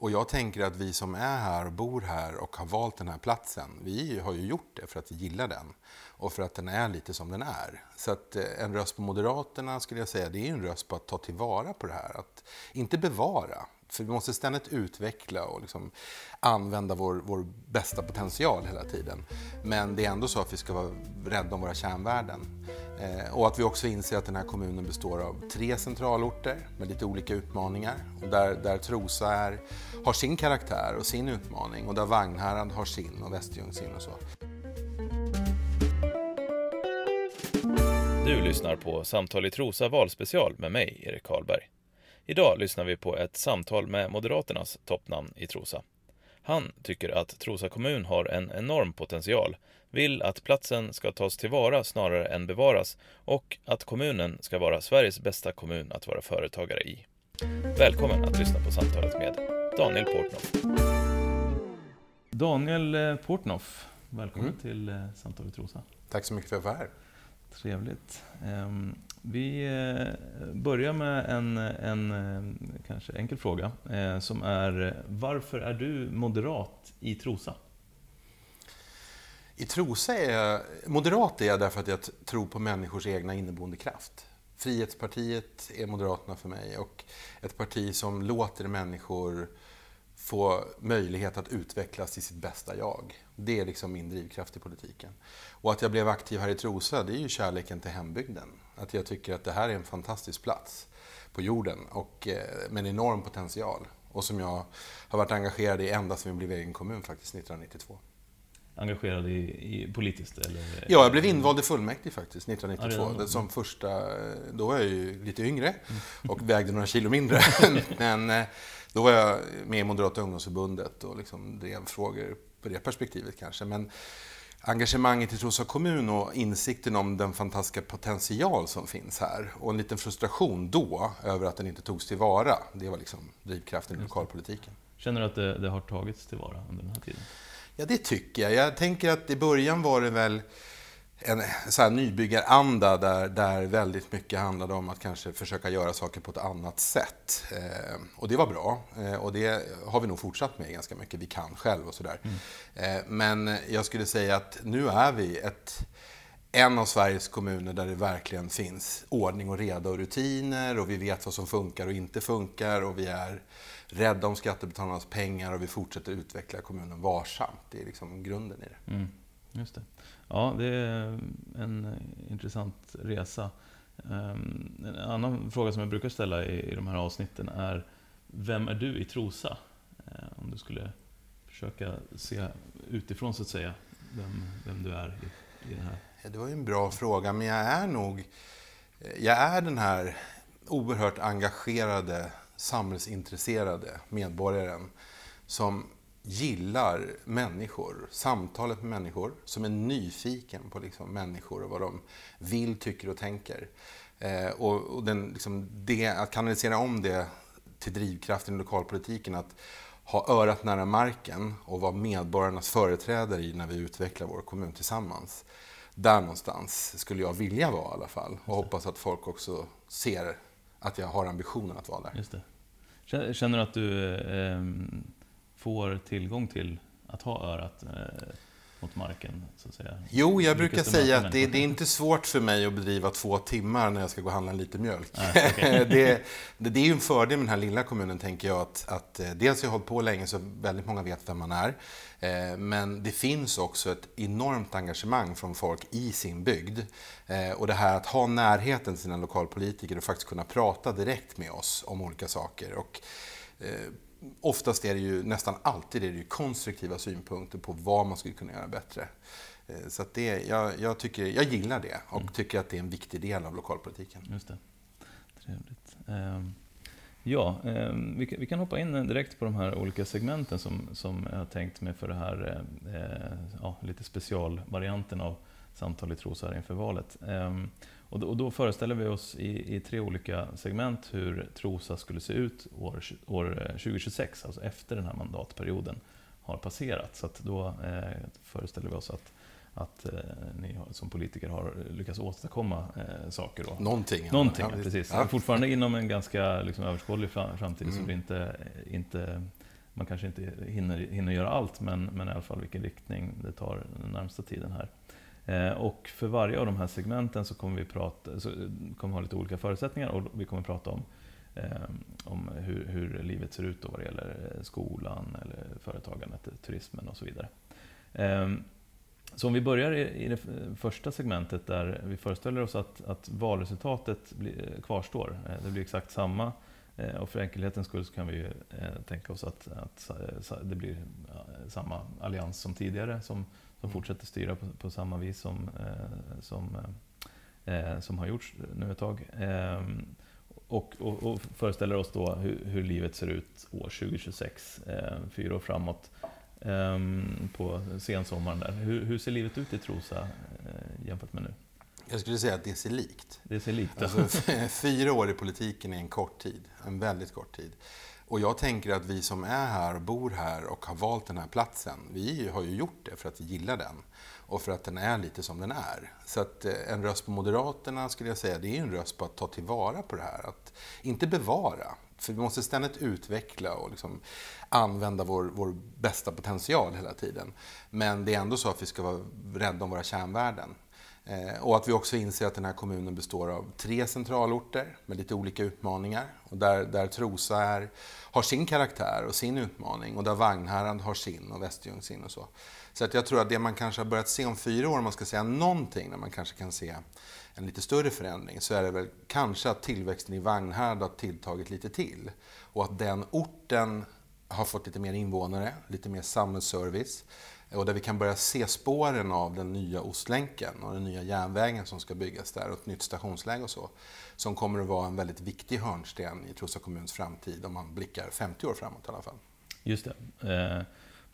Och jag tänker att vi som är här och bor här och har valt den här platsen, vi har ju gjort det för att vi gillar den och för att den är lite som den är. Så att eh, en röst på Moderaterna skulle jag säga, det är en röst på att ta tillvara på det här. Att inte bevara, för vi måste ständigt utveckla och liksom använda vår, vår bästa potential hela tiden. Men det är ändå så att vi ska vara rädda om våra kärnvärden. Eh, och att vi också inser att den här kommunen består av tre centralorter med lite olika utmaningar. Och där, där Trosa är, har sin karaktär och sin utmaning och där Vagnhärad har sin och Västerljung sin och så. Du lyssnar på Samtal i Trosa valspecial med mig, Erik Karlberg. Idag lyssnar vi på ett samtal med Moderaternas toppnamn i Trosa. Han tycker att Trosa kommun har en enorm potential, vill att platsen ska tas tillvara snarare än bevaras och att kommunen ska vara Sveriges bästa kommun att vara företagare i. Välkommen att lyssna på samtalet med Daniel Portnoff. Daniel eh, Portnoff, välkommen mm. till eh, Samtal i Trosa. Tack så mycket för att jag var här. Trevligt. Vi eh, börjar med en, en eh, kanske enkel fråga eh, som är varför är du moderat i Trosa? I Trosa är jag, moderat är jag därför att jag tror på människors egna inneboende kraft. Frihetspartiet är Moderaterna för mig och ett parti som låter människor få möjlighet att utvecklas i sitt bästa jag. Det är liksom min drivkraft i politiken. Och att jag blev aktiv här i Trosa, det är ju kärleken till hembygden. Att jag tycker att det här är en fantastisk plats på jorden och eh, med en enorm potential. Och som jag har varit engagerad i ända sedan vi blev egen kommun faktiskt, 1992 engagerad i, i politiskt? Eller? Ja, jag blev invald i fullmäktige faktiskt 1992. Ja, som första, då var jag ju lite yngre och vägde några kilo mindre. Men eh, då var jag med i Moderata ungdomsförbundet och liksom drev frågor på det perspektivet kanske. Men engagemanget i Trosa kommun och insikten om den fantastiska potential som finns här och en liten frustration då över att den inte togs tillvara. Det var liksom drivkraften i lokalpolitiken. Känner du att det, det har tagits tillvara under den här tiden? Ja, det tycker jag. Jag tänker att i början var det väl en så här nybyggaranda där, där väldigt mycket handlade om att kanske försöka göra saker på ett annat sätt. Eh, och det var bra. Eh, och det har vi nog fortsatt med ganska mycket. Vi kan själv och sådär. Mm. Eh, men jag skulle säga att nu är vi ett, en av Sveriges kommuner där det verkligen finns ordning och reda och rutiner och vi vet vad som funkar och inte funkar och vi är rädda om skattebetalarnas pengar och vi fortsätter utveckla kommunen varsamt. Det är liksom grunden i det. Mm, just det. Ja, det är en intressant resa. Ehm, en annan fråga som jag brukar ställa i de här avsnitten är Vem är du i Trosa? Ehm, om du skulle försöka se utifrån så att säga, vem, vem du är i, i det här. Det var ju en bra fråga, men jag är nog... Jag är den här oerhört engagerade samhällsintresserade medborgaren som gillar människor, samtalet med människor, som är nyfiken på liksom människor och vad de vill, tycker och tänker. Eh, och, och den, liksom det, att kanalisera om det till drivkraften i lokalpolitiken, att ha örat nära marken och vara medborgarnas företrädare i när vi utvecklar vår kommun tillsammans. Där någonstans skulle jag vilja vara i alla fall och hoppas att folk också ser att jag har ambitionen att vara där. Känner du att du eh, får tillgång till att ha örat eh, mot marken? Så att säga? Jo, jag brukar säga att det, det, är inte svårt för mig att bedriva två timmar när jag ska gå och handla en liter mjölk. Ah, okay. det, det, det, är ju en fördel med den här lilla kommunen, tänker jag, att, att eh, dels har jag hållit på länge så väldigt många vet vem man är. Eh, men det finns också ett enormt engagemang från folk i sin bygd. Eh, och det här att ha närheten till sina lokalpolitiker och faktiskt kunna prata direkt med oss om olika saker. Och, eh, oftast är det ju, nästan alltid är det ju konstruktiva synpunkter på vad man skulle kunna göra bättre. Så att det, jag, jag, tycker, jag gillar det och mm. tycker att det är en viktig del av lokalpolitiken. Just det. Trevligt. Um... Ja, eh, vi, kan hoppa in direkt på de här olika segmenten som, som jag har tänkt mig för det här eh, ja, lite specialvarianten av Samtal i Trosa inför valet. Eh, och, då, och, då, föreställer vi oss i, i, tre olika segment hur Trosa skulle se ut år, år 2026, alltså efter den här mandatperioden har passerat. Så då eh, föreställer vi oss att att eh, ni som politiker har lyckats åstadkomma eh, saker. Då. Någonting. Någonting, precis. Ja. Fortfarande inom en ganska liksom, överskådlig framtid, mm. så det inte, inte man kanske inte hinner, hinner göra allt, men, men i alla fall vilken riktning det tar den närmsta tiden här. Eh, och för varje av de här segmenten så kommer vi prata, så eh, kommer ha lite olika förutsättningar och vi kommer prata om, eh, om hur, hur, livet ser ut då vad det gäller skolan, eller företagandet, turismen och så vidare. Ehm, så om vi börjar i, det första segmentet där vi föreställer oss att, att valresultatet kvarstår. Det blir exakt samma och för enkelhetens skull så kan vi ju tänka oss att, att det blir samma allians som tidigare som som fortsätter styra på, på samma vis som, eh, som, eh, som har gjorts nu ett tag. Eh, och, och, och, föreställer oss då hur, hur, livet ser ut år 2026, eh, fyra år framåt, ehm, på sensommaren. Där. Hur, hur, ser livet ut i Trosa eh, jämfört med nu? Jag skulle säga att det ser likt. Det ser likt. Alltså, fyra år i politiken är en kort tid, en väldigt kort tid. Och jag tänker att vi som är här bor här och har valt den här platsen, vi har ju gjort det för att vi gillar den och för att den är lite som den är. Så att eh, en röst på Moderaterna skulle jag säga, det är en röst på att ta tillvara på det här. Att inte bevara, för vi måste ständigt utveckla och liksom använda vår, vår bästa potential hela tiden. Men det är ändå så att vi ska vara rädda om våra kärnvärden. Eh, och att vi också inser att den här kommunen består av tre centralorter med lite olika utmaningar. Och där, där Trosa är, har sin karaktär och sin utmaning och där Vagnhärad har sin och Västerljung sin och så. Så att jag tror att det man kanske har börjat se om fyra år, om man ska säga någonting, när man kanske kan se en lite större förändring, så är det väl kanske att tillväxten i Vagnhärad har tilltagit lite till. Och att den orten har fått lite mer invånare, lite mer samhällsservice. Och där vi kan börja se spåren av den nya Ostlänken och den nya järnvägen som ska byggas där och ett nytt stationsläge och så. Som kommer att vara en väldigt viktig hörnsten i Trosa kommuns framtid om man blickar 50 år framåt i alla fall. Just det. Eh,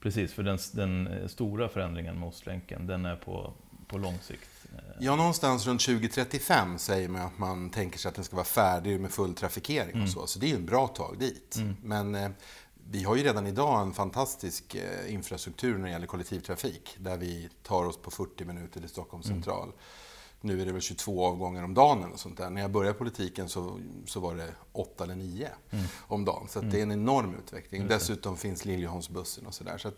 precis, för den, den, stora förändringen med Ostlänken, den är på, på lång sikt. Eh. Ja, någonstans runt 2035 säger man att man tänker sig att den ska vara färdig med full trafikering och mm. så. Så det är ju en bra tag dit. Mm. Men eh, vi har ju redan idag en fantastisk eh, infrastruktur när det gäller kollektivtrafik. Där vi tar oss på 40 minuter till Stockholms mm. central. Mm. Nu är det väl 22 avgångar om dagen eller sånt där. När jag började politiken så, så var det 8 eller 9 mm. om dagen. Så mm. det är en enorm utveckling. Dessutom finns Liljeholmsbussen och sådär. Så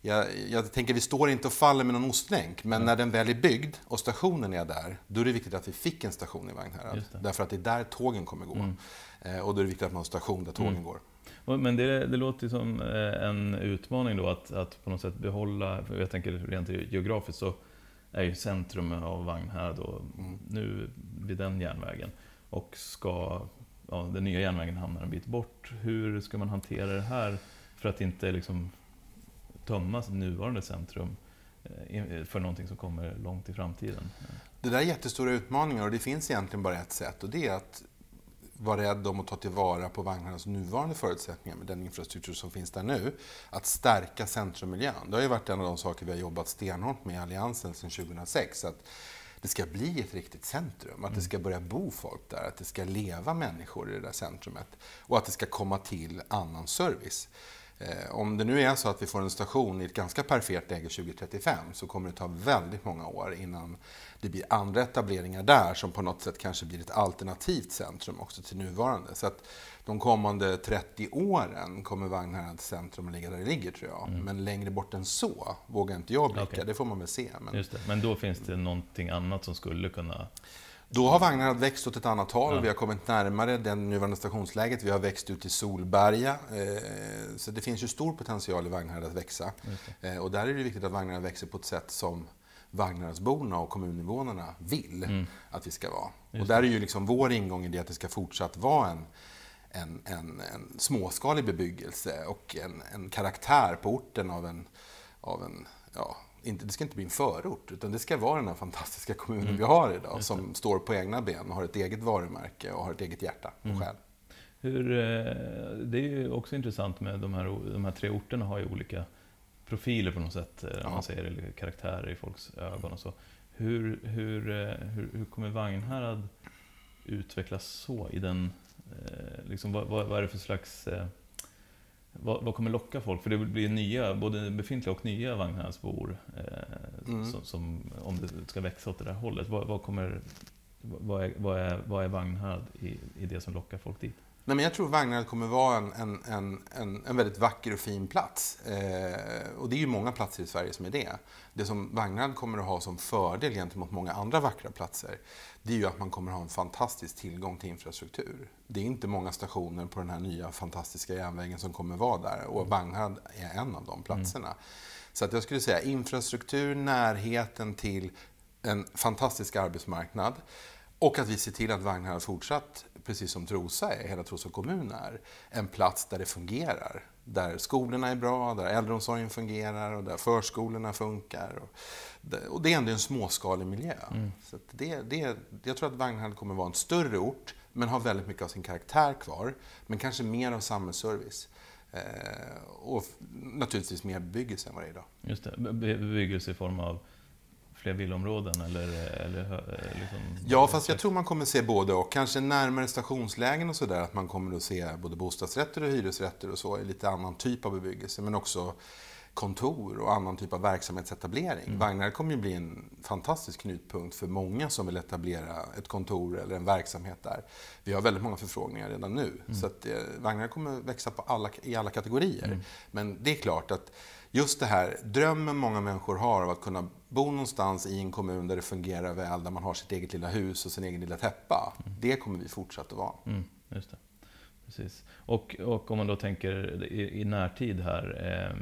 jag, jag tänker, vi står inte och faller med någon ostlänk, men mm. när den väl är byggd och stationen är där, då är det viktigt att vi fick en station i Vagnhärad. Därför att det är där tågen kommer gå. Mm. Eh, och då är det viktigt att man har en station där tågen mm. går. Men det, det låter som eh, en utmaning då att, att på något sätt behålla, jag tänker rent geografiskt så är ju centrum av Vagnhärad då mm. nu vid den järnvägen. Och ska ja, den nya järnvägen hamna en bit bort. Hur ska man hantera det här för att inte liksom tömma nuvarande centrum eh, för någonting som kommer långt i framtiden? Det där är jättestora utmaningar och det finns egentligen bara ett sätt och det är att vara rädd om att ta tillvara på vagnarnas nuvarande förutsättningar med den infrastruktur som finns där nu. Att stärka centrummiljön. Det har ju varit en av de saker vi har jobbat stenhårt med i Alliansen sedan 2006. Att det ska bli ett riktigt centrum, att det ska börja bo folk där, att det ska leva människor i det där centrumet och att det ska komma till annan service. Eh, om det nu är så att vi får en station i ett ganska perfekt läge 2035 så kommer det ta väldigt många år innan det blir andra etableringar där som på något sätt kanske blir ett alternativt centrum också till nuvarande. Så att de kommande 30 åren kommer Vagnhärads centrum att ligga där det ligger tror jag. Mm. Men längre bort än så vågar inte jag blicka, okay. det får man väl se. Men... Men då finns det någonting annat som skulle kunna då har vagnarna växt åt ett annat håll. Ja. Vi har kommit närmare det nuvarande stationsläget. Vi har växt ut till Solberga. Eh, så det finns ju stor potential i Vagnhärad att växa. Eh, och där är det viktigt att vagnarna växer på ett sätt som Vagnhäradsborna och kommuninvånarna vill mm. att vi ska vara. Just och där är ju liksom vår ingång i det att det ska fortsatt vara en, en, en, en småskalig bebyggelse och en, en karaktär på orten av en, av en ja, inte, det ska inte bli en förort, utan det ska vara den här fantastiska kommunen mm. vi har idag, som står på egna ben, och har ett eget varumärke och har ett eget hjärta och mm. själ. Hur, eh, det är ju också intressant med de här, de här tre orterna har ju olika profiler på något sätt, eh, ja. man säger, eller karaktärer i folks ögon och så. Hur, hur, eh, hur, hur kommer Vagnhärad utvecklas så i den, liksom, vad, vad, är det för slags vad, vad, kommer locka folk? För det blir nya, både befintliga och nya Vagnhäradsbor, eh, mm. som, som, om det ska växa åt det där hållet. Vad, vad kommer, vad, är, vad, är, vad är Vagnhärad i, i det som lockar folk dit? Nej, men jag tror Vagnhärad kommer vara en, en, en, en, väldigt vacker och fin plats. Eh, och det är ju många platser i Sverige som är det. Det som Vagnhärad kommer att ha som fördel gentemot många andra vackra platser, det är ju att man kommer att ha en fantastisk tillgång till infrastruktur. Det är inte många stationer på den här nya fantastiska järnvägen som kommer vara där och Vagnhärad är en av de platserna. Mm. Så att jag skulle säga infrastruktur, närheten till en fantastisk arbetsmarknad och att vi ser till att Vagnhärad fortsatt, precis som Trosa är, hela Trosa kommun är, en plats där det fungerar. Där skolorna är bra, där äldreomsorgen fungerar och där förskolorna funkar. Och det är ändå en småskalig miljö. Mm. Så det, det, jag tror att Vagnhärad kommer vara en större ort, men har väldigt mycket av sin karaktär kvar. Men kanske mer av samhällsservice. Eh, och naturligtvis mer bebyggelse än vad det är idag. Just det, bebyggelse i form av fler villområden? Eller, eller, eh, liksom, ja, fast jag tror man kommer se både och. Kanske närmare stationslägen och sådär, att man kommer att se både bostadsrätter och hyresrätter och så, i lite annan typ av bebyggelse. Men också kontor och annan typ av verksamhetsetablering. Mm. Vagnar kommer ju bli en fantastisk knutpunkt för många som vill etablera ett kontor eller en verksamhet där. Vi har väldigt många förfrågningar redan nu. Mm. Så att, eh, Vagnar kommer växa på alla, i alla kategorier. Mm. Men det är klart att just det här drömmen många människor har av att kunna bo någonstans i en kommun där det fungerar väl, där man har sitt eget lilla hus och sin egen lilla täppa. Mm. Det kommer vi fortsätta vara. Mm, just det. Precis. Och, och om man då tänker i, i närtid här. Eh,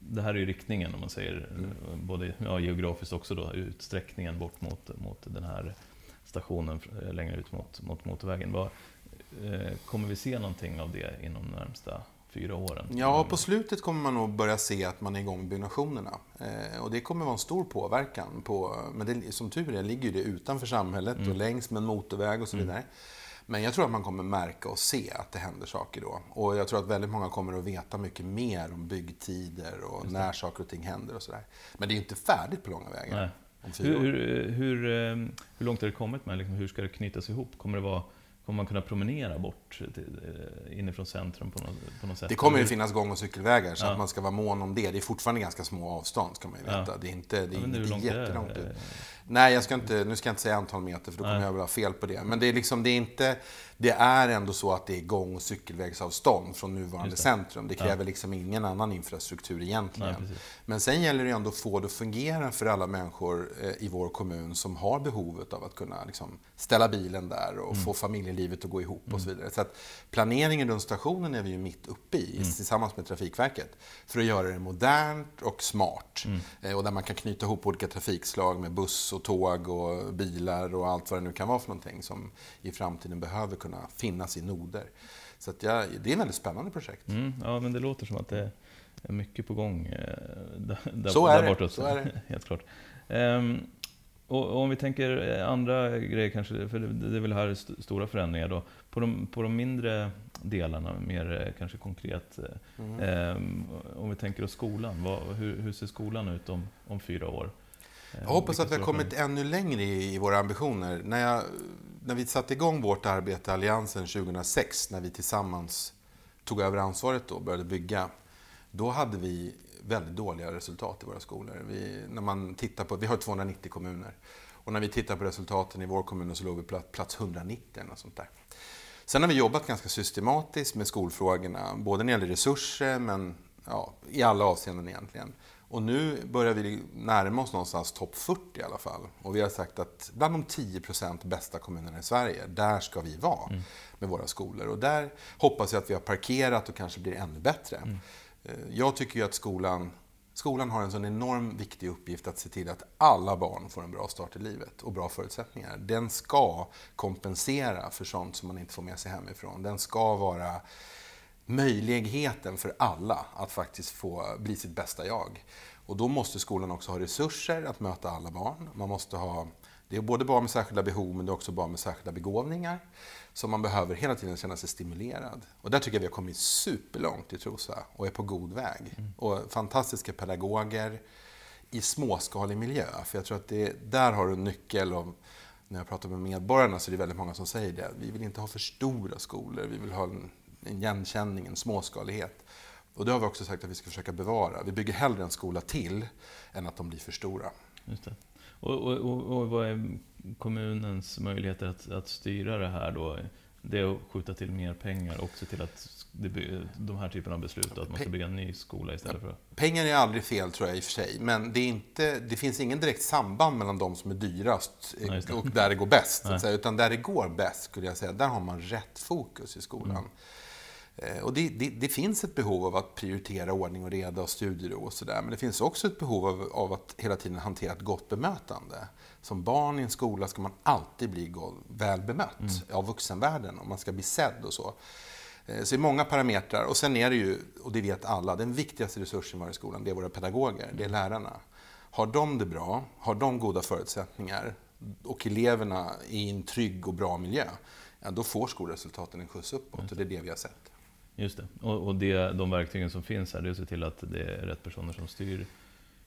det här är ju riktningen om man säger, mm. både ja, geografiskt också då, utsträckningen bort mot, mot den här stationen längre ut mot, mot motorvägen. Vad, eh, kommer vi se någonting av det inom de närmsta fyra åren? Ja, på slutet kommer man nog börja se att man är igång med byggnationerna. Eh, och det kommer vara en stor påverkan. På, men det, som tur är ligger det utanför samhället mm. och längs med en motorväg och så mm. vidare. Mm. Men jag tror att man kommer märka och se att det händer saker då. Och jag tror att väldigt många kommer att veta mycket mer om byggtider och när saker och ting händer och sådär. Men det är inte färdigt på långa vägar. Hur, hur, hur, eh, hur, långt har det kommit med liksom, Hur ska det knytas ihop? Kommer det vara Kommer man kunna promenera bort till, eh, inifrån centrum på något, på något sätt? Det kommer ju finnas gång och cykelvägar, så ja. att man ska vara mån om det. Det är fortfarande ganska små avstånd, ska man ju veta. Ja. Det är inte, det är, ja, det är jättelångt ut. Nej, jag ska inte, nu ska jag inte säga antal meter, för då kommer Nej. jag väl ha fel på det. Men det är, liksom, det är inte det är ändå så att det är gång och cykelvägsavstånd från nuvarande det. centrum. Det kräver ja. liksom ingen annan infrastruktur egentligen. Nej, Men sen gäller det ändå att få det att fungera för alla människor eh, i vår kommun som har behovet av att kunna liksom ställa bilen där och mm. få familjelivet att gå ihop mm. och så vidare. Så att planeringen runt stationen är vi ju mitt uppe i mm. tillsammans med Trafikverket för att göra det modernt och smart. Mm. Eh, och där man kan knyta ihop olika trafikslag med buss och tåg och bilar och allt vad det nu kan vara för någonting som i framtiden behöver kunna kunna finnas i noder. Så att jag, det är ett väldigt spännande projekt. Mm, ja, men det låter som att det är mycket på gång eh, där, så är där borta. Så är det. Helt klart. Um, och, om vi tänker eh, andra grejer kanske, för det är väl här stora förändringar då. På de, på de mindre delarna, mer eh, kanske konkret. Mm. Um, om vi tänker oss skolan, vad, hur, hur, ser skolan ut om, om fyra år? Jag hoppas att vi har kommit ännu längre i, i våra ambitioner. När jag när vi satte igång vårt arbete, Alliansen, 2006, när vi tillsammans tog över ansvaret och började bygga, då hade vi väldigt dåliga resultat i våra skolor. Vi, när man tittar på, vi har 290 kommuner. Och när vi tittar på resultaten i vår kommun så låg vi på plats 190 eller sånt där. Sen har vi jobbat ganska systematiskt med skolfrågorna, både när det gäller resurser men ja, i alla avseenden egentligen. Och nu börjar vi närma oss någonstans topp 40 i alla fall. Och vi har sagt att bland de 10% bästa kommunerna i Sverige, där ska vi vara mm. med våra skolor. Och där hoppas jag att vi har parkerat och kanske blir ännu bättre. Mm. Eh, jag tycker ju att skolan, skolan har en sån enorm viktig uppgift att se till att alla barn får en bra start i livet och bra förutsättningar. Den ska kompensera för sånt som man inte får med sig hemifrån. Den ska vara möjligheten för alla att faktiskt få bli sitt bästa jag. Och då måste skolan också ha resurser att möta alla barn. Man måste ha, det är både barn med särskilda behov men det är också barn med särskilda begåvningar. Så man behöver hela tiden känna sig stimulerad. Och där tycker jag vi har kommit superlångt i Trosa och är på god väg. Mm. Och fantastiska pedagoger i småskalig miljö. För jag tror att det, där har du en nyckel. Och när jag pratar med medborgarna så är det väldigt många som säger det. Vi vill inte ha för stora skolor. Vi vill ha en igenkänning, en småskalighet. Och det har vi också sagt att vi ska försöka bevara. Vi bygger hellre en skola till än att de blir för stora. Och, och, och, och vad är kommunens möjligheter att, att styra det här då? det är att skjuta till mer pengar och se till att det, de här typerna av beslut, att man ska bygga en ny skola istället för. Pengar är aldrig fel tror jag i och för sig, men det, är inte, det finns ingen direkt samband mellan de som är dyrast ja, och där det går bäst. Utan där det går bäst, skulle jag säga, där har man rätt fokus i skolan. Mm. Eh, och det, det, det, finns ett behov av att prioritera ordning och reda och studiero och sådär. Men det finns också ett behov av, av, att hela tiden hantera ett gott bemötande. Som barn i en skola ska man alltid bli väl bemött mm. av vuxenvärlden och man ska bli sedd och så. Eh, så det är många parametrar. Och sen är det ju, och det vet alla, den viktigaste resursen i varje skolan, det är våra pedagoger, det är lärarna. Har de det bra, har de goda förutsättningar och eleverna i en trygg och bra miljö, ja, då får skolresultaten en skjuts uppåt och det är det vi har sett. Just det. Och, och det, de verktygen som finns här, det är att se till att det är rätt personer som styr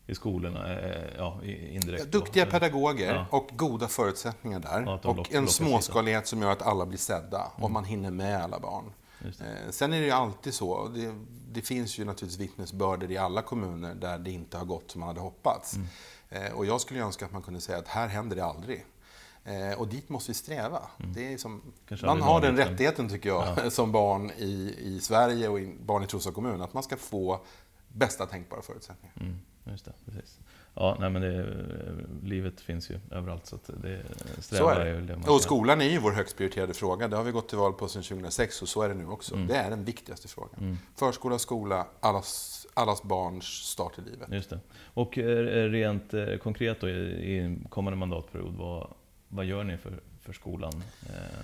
i skolorna, eh, ja, indirekt. Duktiga då. pedagoger ja. och goda förutsättningar där. Ja, och en småskalighet som gör att alla blir sedda och mm. man hinner med alla barn. Eh, sen är det ju alltid så, det, det, finns ju naturligtvis vittnesbörder i alla kommuner där det inte har gått som man hade hoppats. Mm. Eh, och jag skulle önska att man kunde säga att här händer det aldrig. Eh, och dit måste vi sträva. Mm. Det är som, man har den rättigheten, tycker jag, ja. som barn i, i Sverige och i, barn i Trosa kommun, att man ska få bästa tänkbara förutsättningar. Mm, just det, precis. Ja, nej, men det, livet finns ju överallt, så det strävar är ju det man Och skolan är ju vår högst prioriterade fråga. Det har vi gått till val på sedan 2006 och så är det nu också. Mm. Det är den viktigaste frågan. Mm. Förskola, skola, allas, allas barns start i livet. Just det. Och eh, rent eh, konkret då, i kommande mandatperiod, vad, vad gör ni för, för skolan eh,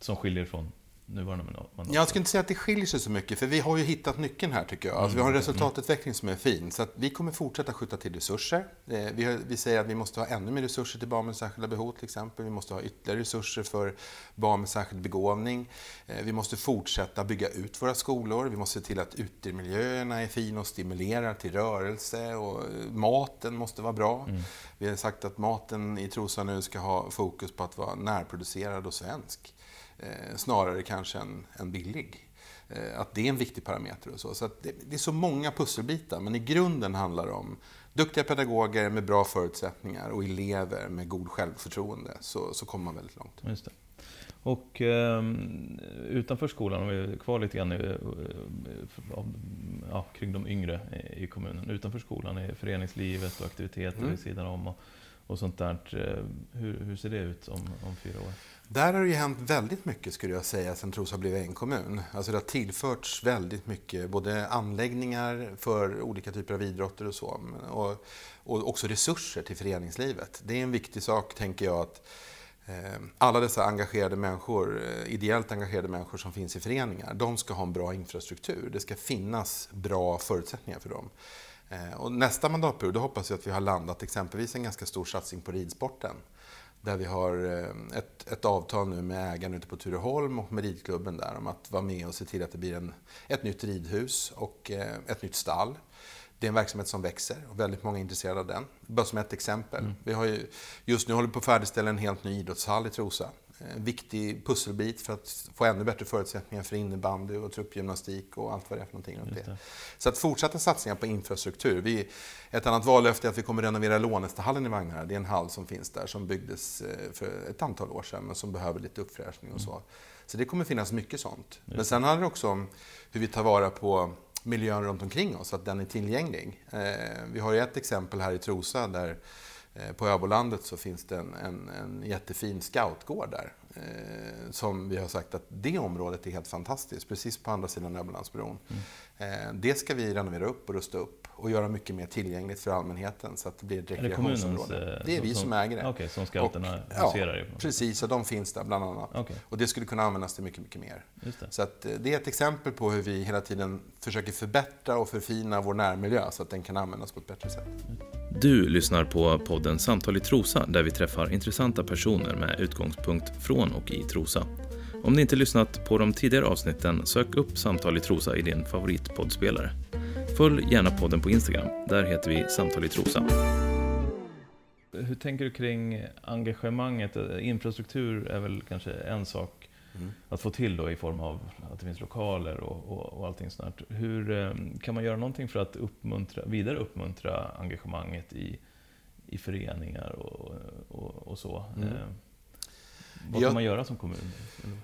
som skiljer från nuvarande mandat? Jag skulle inte säga att det skiljer sig så mycket, för vi har ju hittat nyckeln här tycker jag. Alltså, vi har en mm. resultatutveckling som är fin, så vi kommer fortsätta skjuta till resurser. Eh, vi, har, vi, säger att vi måste ha ännu mer resurser till barn med särskilda behov till exempel. Vi måste ha ytterligare resurser för barn med särskild begåvning. Eh, vi måste fortsätta bygga ut våra skolor. Vi måste se till att utemiljöerna är fina och stimulerar till rörelse och eh, maten måste vara bra. Mm. Vi har sagt att maten i Trosa nu ska ha fokus på att vara närproducerad och svensk. Eh, snarare kanske än, än billig. Eh, att det är en viktig parameter och så. så det, det, är så många pusselbitar, men i grunden handlar det om duktiga pedagoger med bra förutsättningar och elever med god självförtroende, så, så kommer man väldigt långt. Just det. Och eh, utanför skolan, om vi är kvar lite grann eh, ja, kring de yngre i kommunen. Utanför skolan är föreningslivet och aktiviteter mm. vid sidan om och, och sånt där. Hur, hur ser det ut om, om fyra år? Där har det ju hänt väldigt mycket skulle jag säga sen Trosa blev en kommun. Alltså det har tillförts väldigt mycket, både anläggningar för olika typer av idrotter och så, och, och också resurser till föreningslivet. Det är en viktig sak, tänker jag, att eh, alla dessa engagerade människor, eh, ideellt engagerade människor som finns i föreningar, de ska ha en bra infrastruktur. Det ska finnas bra förutsättningar för dem. Eh, och nästa mandatperiod, då hoppas jag att vi har landat exempelvis en ganska stor satsning på ridsporten. Där vi har eh, ett, ett avtal nu med ägaren ute på Tureholm och med ridklubben där om att vara med och se till att det blir en, ett nytt ridhus och eh, ett nytt stall. Det är en verksamhet som växer och väldigt många är intresserade av den. Bara som ett exempel. Mm. Vi har ju, just nu håller vi på att färdigställa en helt ny idrottshall i Trosa en viktig pusselbit för att få ännu bättre förutsättningar för innebandy och truppgymnastik och allt vad det är för någonting runt det. Så att fortsätta satsningar på infrastruktur. Vi, ett annat vallöfte är att vi kommer renovera Lånestahallen i Vagnhärad. Det är en hall som finns där som byggdes eh, för ett antal år sedan men som behöver lite uppfräschning och så. Mm. Så det kommer finnas mycket sånt. Men sen handlar det också om hur vi tar vara på miljön runt omkring oss, att den är tillgänglig. Eh, vi har ju ett exempel här i Trosa där på Öbolandet så finns det en, en, en jättefin scoutgård där. Eh, som vi har sagt att det området är helt fantastiskt, precis på andra sidan Öbolandsbron. Mm. Eh, det ska vi renovera upp och rusta upp och göra mycket mer tillgängligt för allmänheten så att det blir ett rekreationsområde. Det, eh, det är vi som, som äger det. Okej, okay, som scouterna huserar i? Ja, precis, och de finns där bland annat. Okay. Och det skulle kunna användas till mycket, mycket mer. Så att, eh, det är ett exempel på hur vi hela tiden försöker förbättra och förfina vår närmiljö så att den kan användas på ett bättre sätt. Du lyssnar på podden Samtal i Trosa där vi träffar intressanta personer med utgångspunkt från och i Trosa. Om ni inte lyssnat på de tidigare avsnitten, sök upp Samtal i Trosa i din favoritpoddspelare. Följ gärna podden på Instagram. Där heter vi Samtal i Trosa. Hur tänker du kring engagemanget? Infrastruktur är väl kanske en sak mm. att få till då i form av att det finns lokaler och, och, och allting sånt. Hur eh, kan man göra någonting för att uppmuntra, vidare uppmuntra engagemanget i, i föreningar och, och, och så? Mm. Eh, vad Jag- kan man göra som kommun?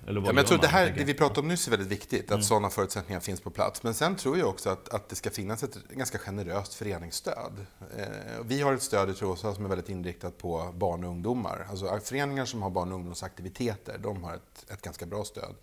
Eller vad Ja, jag tror man, det, här, det vi pratar om nyss är väldigt viktigt, att Mm. sådana förutsättningar finns på plats. Men sen tror jag också att, att det ska finnas ett ganska generöst föreningsstöd. Eh, vi har ett stöd i Trosa som är väldigt inriktat på barn och ungdomar. Alltså föreningar som har barn och ungdomsaktiviteter, de har ett, ett ganska bra stöd.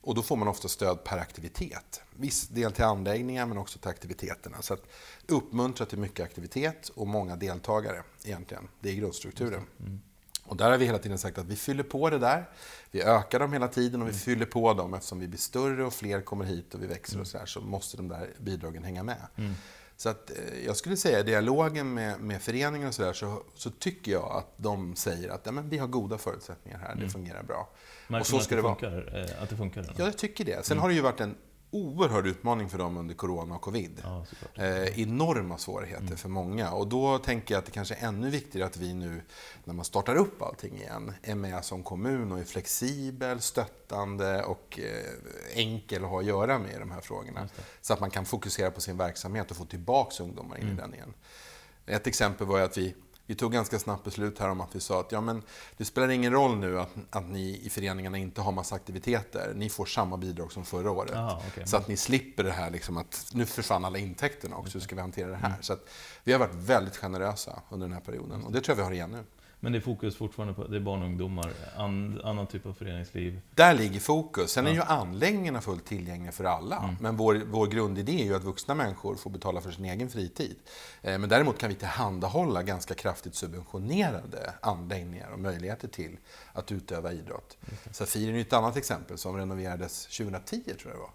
Och då får man ofta stöd per aktivitet. Viss del till anläggningar men också till aktiviteterna. Så att uppmuntra till mycket aktivitet och många deltagare egentligen. Det är grundstrukturen. Mm. Och där har vi hela tiden sagt att vi fyller på det där. Vi ökar dem hela tiden och vi Mm. fyller på dem eftersom vi blir större och fler kommer hit och vi växer och så här så måste de där bidragen hänga med. Mm. Så att, eh, jag skulle säga i dialogen med, med föreningar och så där så, så tycker jag att de säger att ja, men vi har goda förutsättningar här, det Mm. fungerar bra. Märker så man att ska det, det vara. funkar, eh, att det funkar? eller? Ja, jag tycker det. Sen Mm. har det ju varit en oerhörd utmaning för dem under corona och covid. Ja. Eh, enorma svårigheter Mm. för många. Och då tänker jag att det kanske är ännu viktigare att vi nu, när man startar upp allting igen, är med som kommun och är flexibel, stöttande och eh, enkel att ha att göra med i de här frågorna. Så att man kan fokusera på sin verksamhet och få tillbaka ungdomar in Mm. i den igen. Ett exempel var ju att vi, vi tog ganska snabbt beslut här om att vi sa att ja, men det spelar ingen roll nu att, att ni i föreningarna inte har massa aktiviteter. Ni får samma bidrag som förra året. Aha, okej. Så att ni slipper det här liksom att nu försvann alla intäkterna också, hur ska vi hantera det här? Så att vi har varit väldigt generösa under den här perioden och det tror jag vi har igen nu. Men det är fokus fortfarande på det är barn och ungdomar, an, annan typ av föreningsliv. Där ligger fokus. Sen är ju anläggningarna fullt tillgängliga för alla. Mm. Men vår, vår grundidé är ju att vuxna människor får betala för sin egen fritid. Eh, Men däremot kan vi tillhandahålla ganska kraftigt subventionerade anläggningar och möjligheter till att utöva idrott. Safiren är ju ett annat exempel som renoverades 2010 tror jag det var.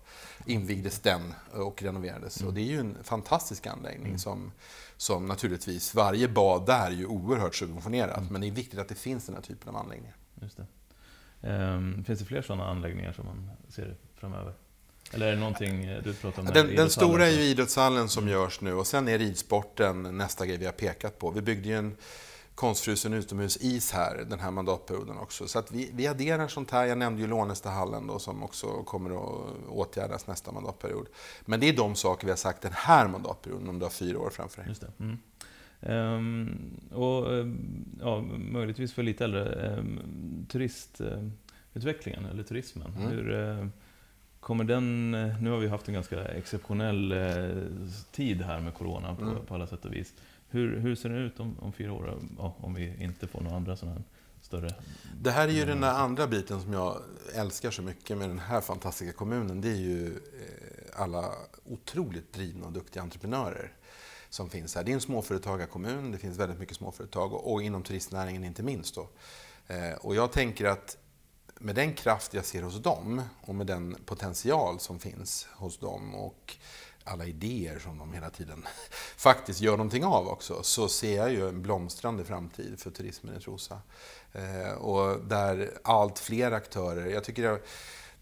Invigdes den och renoverades. Mm. Och det är ju en fantastisk anläggning som, som naturligtvis, varje bad där är ju oerhört subventionerat. Mm. Men det är viktigt att det finns den här typen av anläggningar. Just det. Ehm, finns det fler sådana anläggningar som man ser framöver? Eller är det någonting, du pratar om Den, den stora är ju idrottshallen som görs nu och sen är ridsporten nästa grej vi har pekat på. Vi byggde ju en konstfrusen utomhusis här den här mandatperioden också. Så att vi, vi adderar sånt här. Jag nämnde ju Lånestahallen då som också kommer att åtgärdas nästa mandatperiod. Men det är de saker vi har sagt den här mandatperioden om du har fyra år framför dig. Mm. Ehm, och ehm, ja, möjligtvis för lite äldre, um, turistutvecklingen, eller turismen. Mm. Hur eh, kommer den... eh, Nu har vi haft en ganska exceptionell eh, tid här med Corona på, Mm. på alla sätt och vis. Hur, hur ser det ut om, om fyra år, ja, om vi inte får några andra sådana här större... Det här är ju den där andra biten som jag älskar så mycket med den här fantastiska kommunen. Det är ju eh, alla otroligt drivna och duktiga entreprenörer som finns här. Det är en småföretagarkommun, det finns väldigt mycket småföretag och, och inom turistnäringen inte minst. Då. Eh, Och jag tänker att med den kraft jag ser hos dem och med den potential som finns hos dem och alla idéer som de hela tiden faktiskt gör någonting av också, så ser jag ju en blomstrande framtid för turismen i Trosa. Eh, och där allt fler aktörer, jag tycker att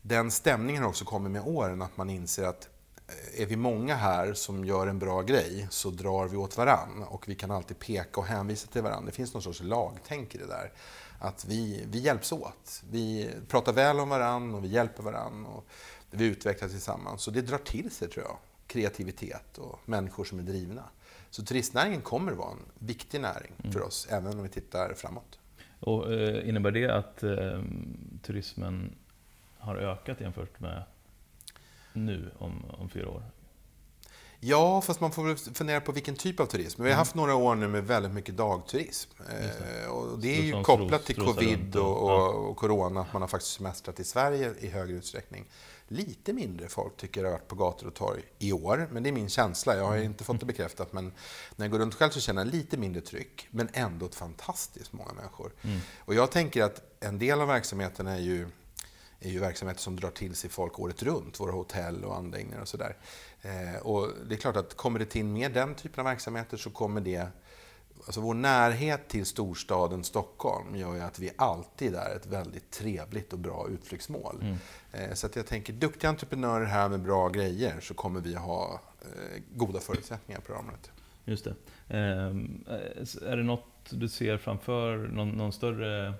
den stämningen har också kommit med åren, att man inser att eh, är vi många här som gör en bra grej så drar vi åt varann och vi kan alltid peka och hänvisa till varandra. Det finns någon sorts lagtänk i det där. Att vi, vi hjälps åt. Vi pratar väl om varann och vi hjälper varann och vi utvecklas tillsammans. Så det drar till sig, tror jag, kreativitet och människor som är drivna. Så turistnäringen kommer att vara en viktig näring för oss, även om vi tittar framåt. Och eh, innebär det att eh, turismen har ökat jämfört med nu om, om fyra år? Ja, fast man får väl fundera på vilken typ av turism. Vi har haft några år nu med väldigt mycket dagturism. Det. Eh, Och det är ju kopplat till covid och, och, och corona, att man har faktiskt semestrat i Sverige i högre utsträckning. Lite mindre folk tycker jag har varit på gator och torg i år, men det är min känsla. Jag har inte fått det bekräftat, men när jag går runt själv så känner jag lite mindre tryck, men ändå ett fantastiskt många människor. Mm. Och jag tänker att en del av verksamheten är ju, är ju verksamheter som drar till sig folk året runt, våra hotell och anläggningar och sådär. Eh, och det är klart att kommer det till mer den typen av verksamheter så kommer det Alltså vår närhet till storstaden Stockholm gör ju att vi alltid är ett väldigt trevligt och bra utflyktsmål. Mm. Eh, Så att jag tänker, duktiga entreprenörer här med bra grejer så kommer vi ha eh, goda förutsättningar på det området. Just det. Ehm, Är det något du ser framför, någon, någon större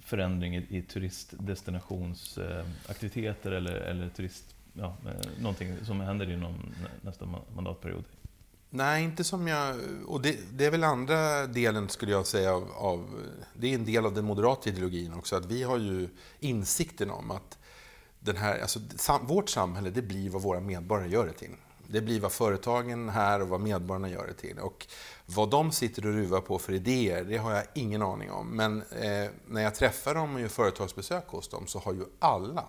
förändring i, i turistdestinationsaktiviteter eller, eller turist, ja, eh, någonting som händer inom nä- nästa ma- mandatperiod? Nej, inte som jag... Och det, det, är väl andra delen, skulle jag säga, av, av... Det är en del av den moderata ideologin också, att vi har ju insikten om att den här, alltså, sam, vårt samhälle, det blir vad våra medborgare gör det till. Det blir vad företagen här och vad medborgarna gör det till. Och vad de sitter och ruvar på för idéer, det har jag ingen aning om. Men eh, när jag träffar dem och gör företagsbesök hos dem så har ju alla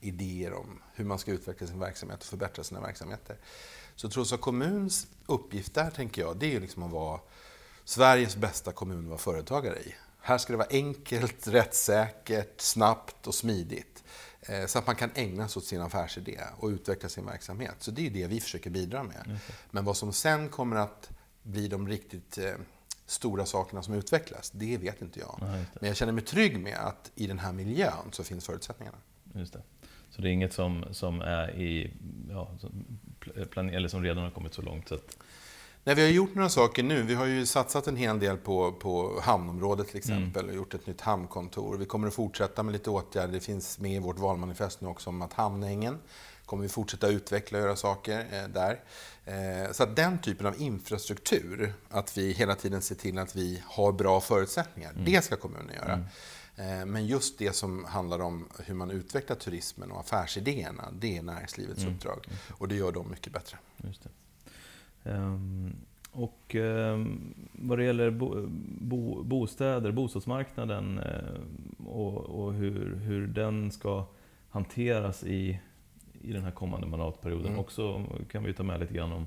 idéer om hur man ska utveckla sin verksamhet och förbättra sina verksamheter. Så Trosa kommuns uppgift där, tänker jag, det är liksom att vara Sveriges bästa kommun att vara företagare i. Här ska det vara enkelt, rättssäkert, snabbt och smidigt. Eh, så att man kan ägna sig åt sin affärsidé och utveckla sin verksamhet. Så det är det vi försöker bidra med. Men vad som sen kommer att bli de riktigt eh, stora sakerna som utvecklas, det vet inte jag. Nej, Men jag känner mig trygg med att i den här miljön så finns förutsättningarna. Just det. Så det är inget som, som är i, ja, plan, eller som redan har kommit så långt? Så att... Nej, vi har gjort några saker nu. Vi har ju satsat en hel del på, på hamnområdet till exempel mm. och gjort ett nytt hamnkontor. Vi kommer att fortsätta med lite åtgärder. Det finns med i vårt valmanifest nu också om att Hamnängen kommer vi fortsätta utveckla och göra saker eh, där. Eh, så att den typen av infrastruktur, att vi hela tiden ser till att vi har bra förutsättningar, mm. det ska kommunen göra. Mm. Eh, men just det som handlar om hur man utvecklar turismen och affärsidéerna, det är näringslivets mm. uppdrag. Och det gör de mycket bättre. Just. Um, och um, vad det gäller bo, bo, bostäder, bostadsmarknaden uh, och, och hur, hur den ska hanteras i, i den här kommande mandatperioden. Mm. Också kan vi ta med lite grann om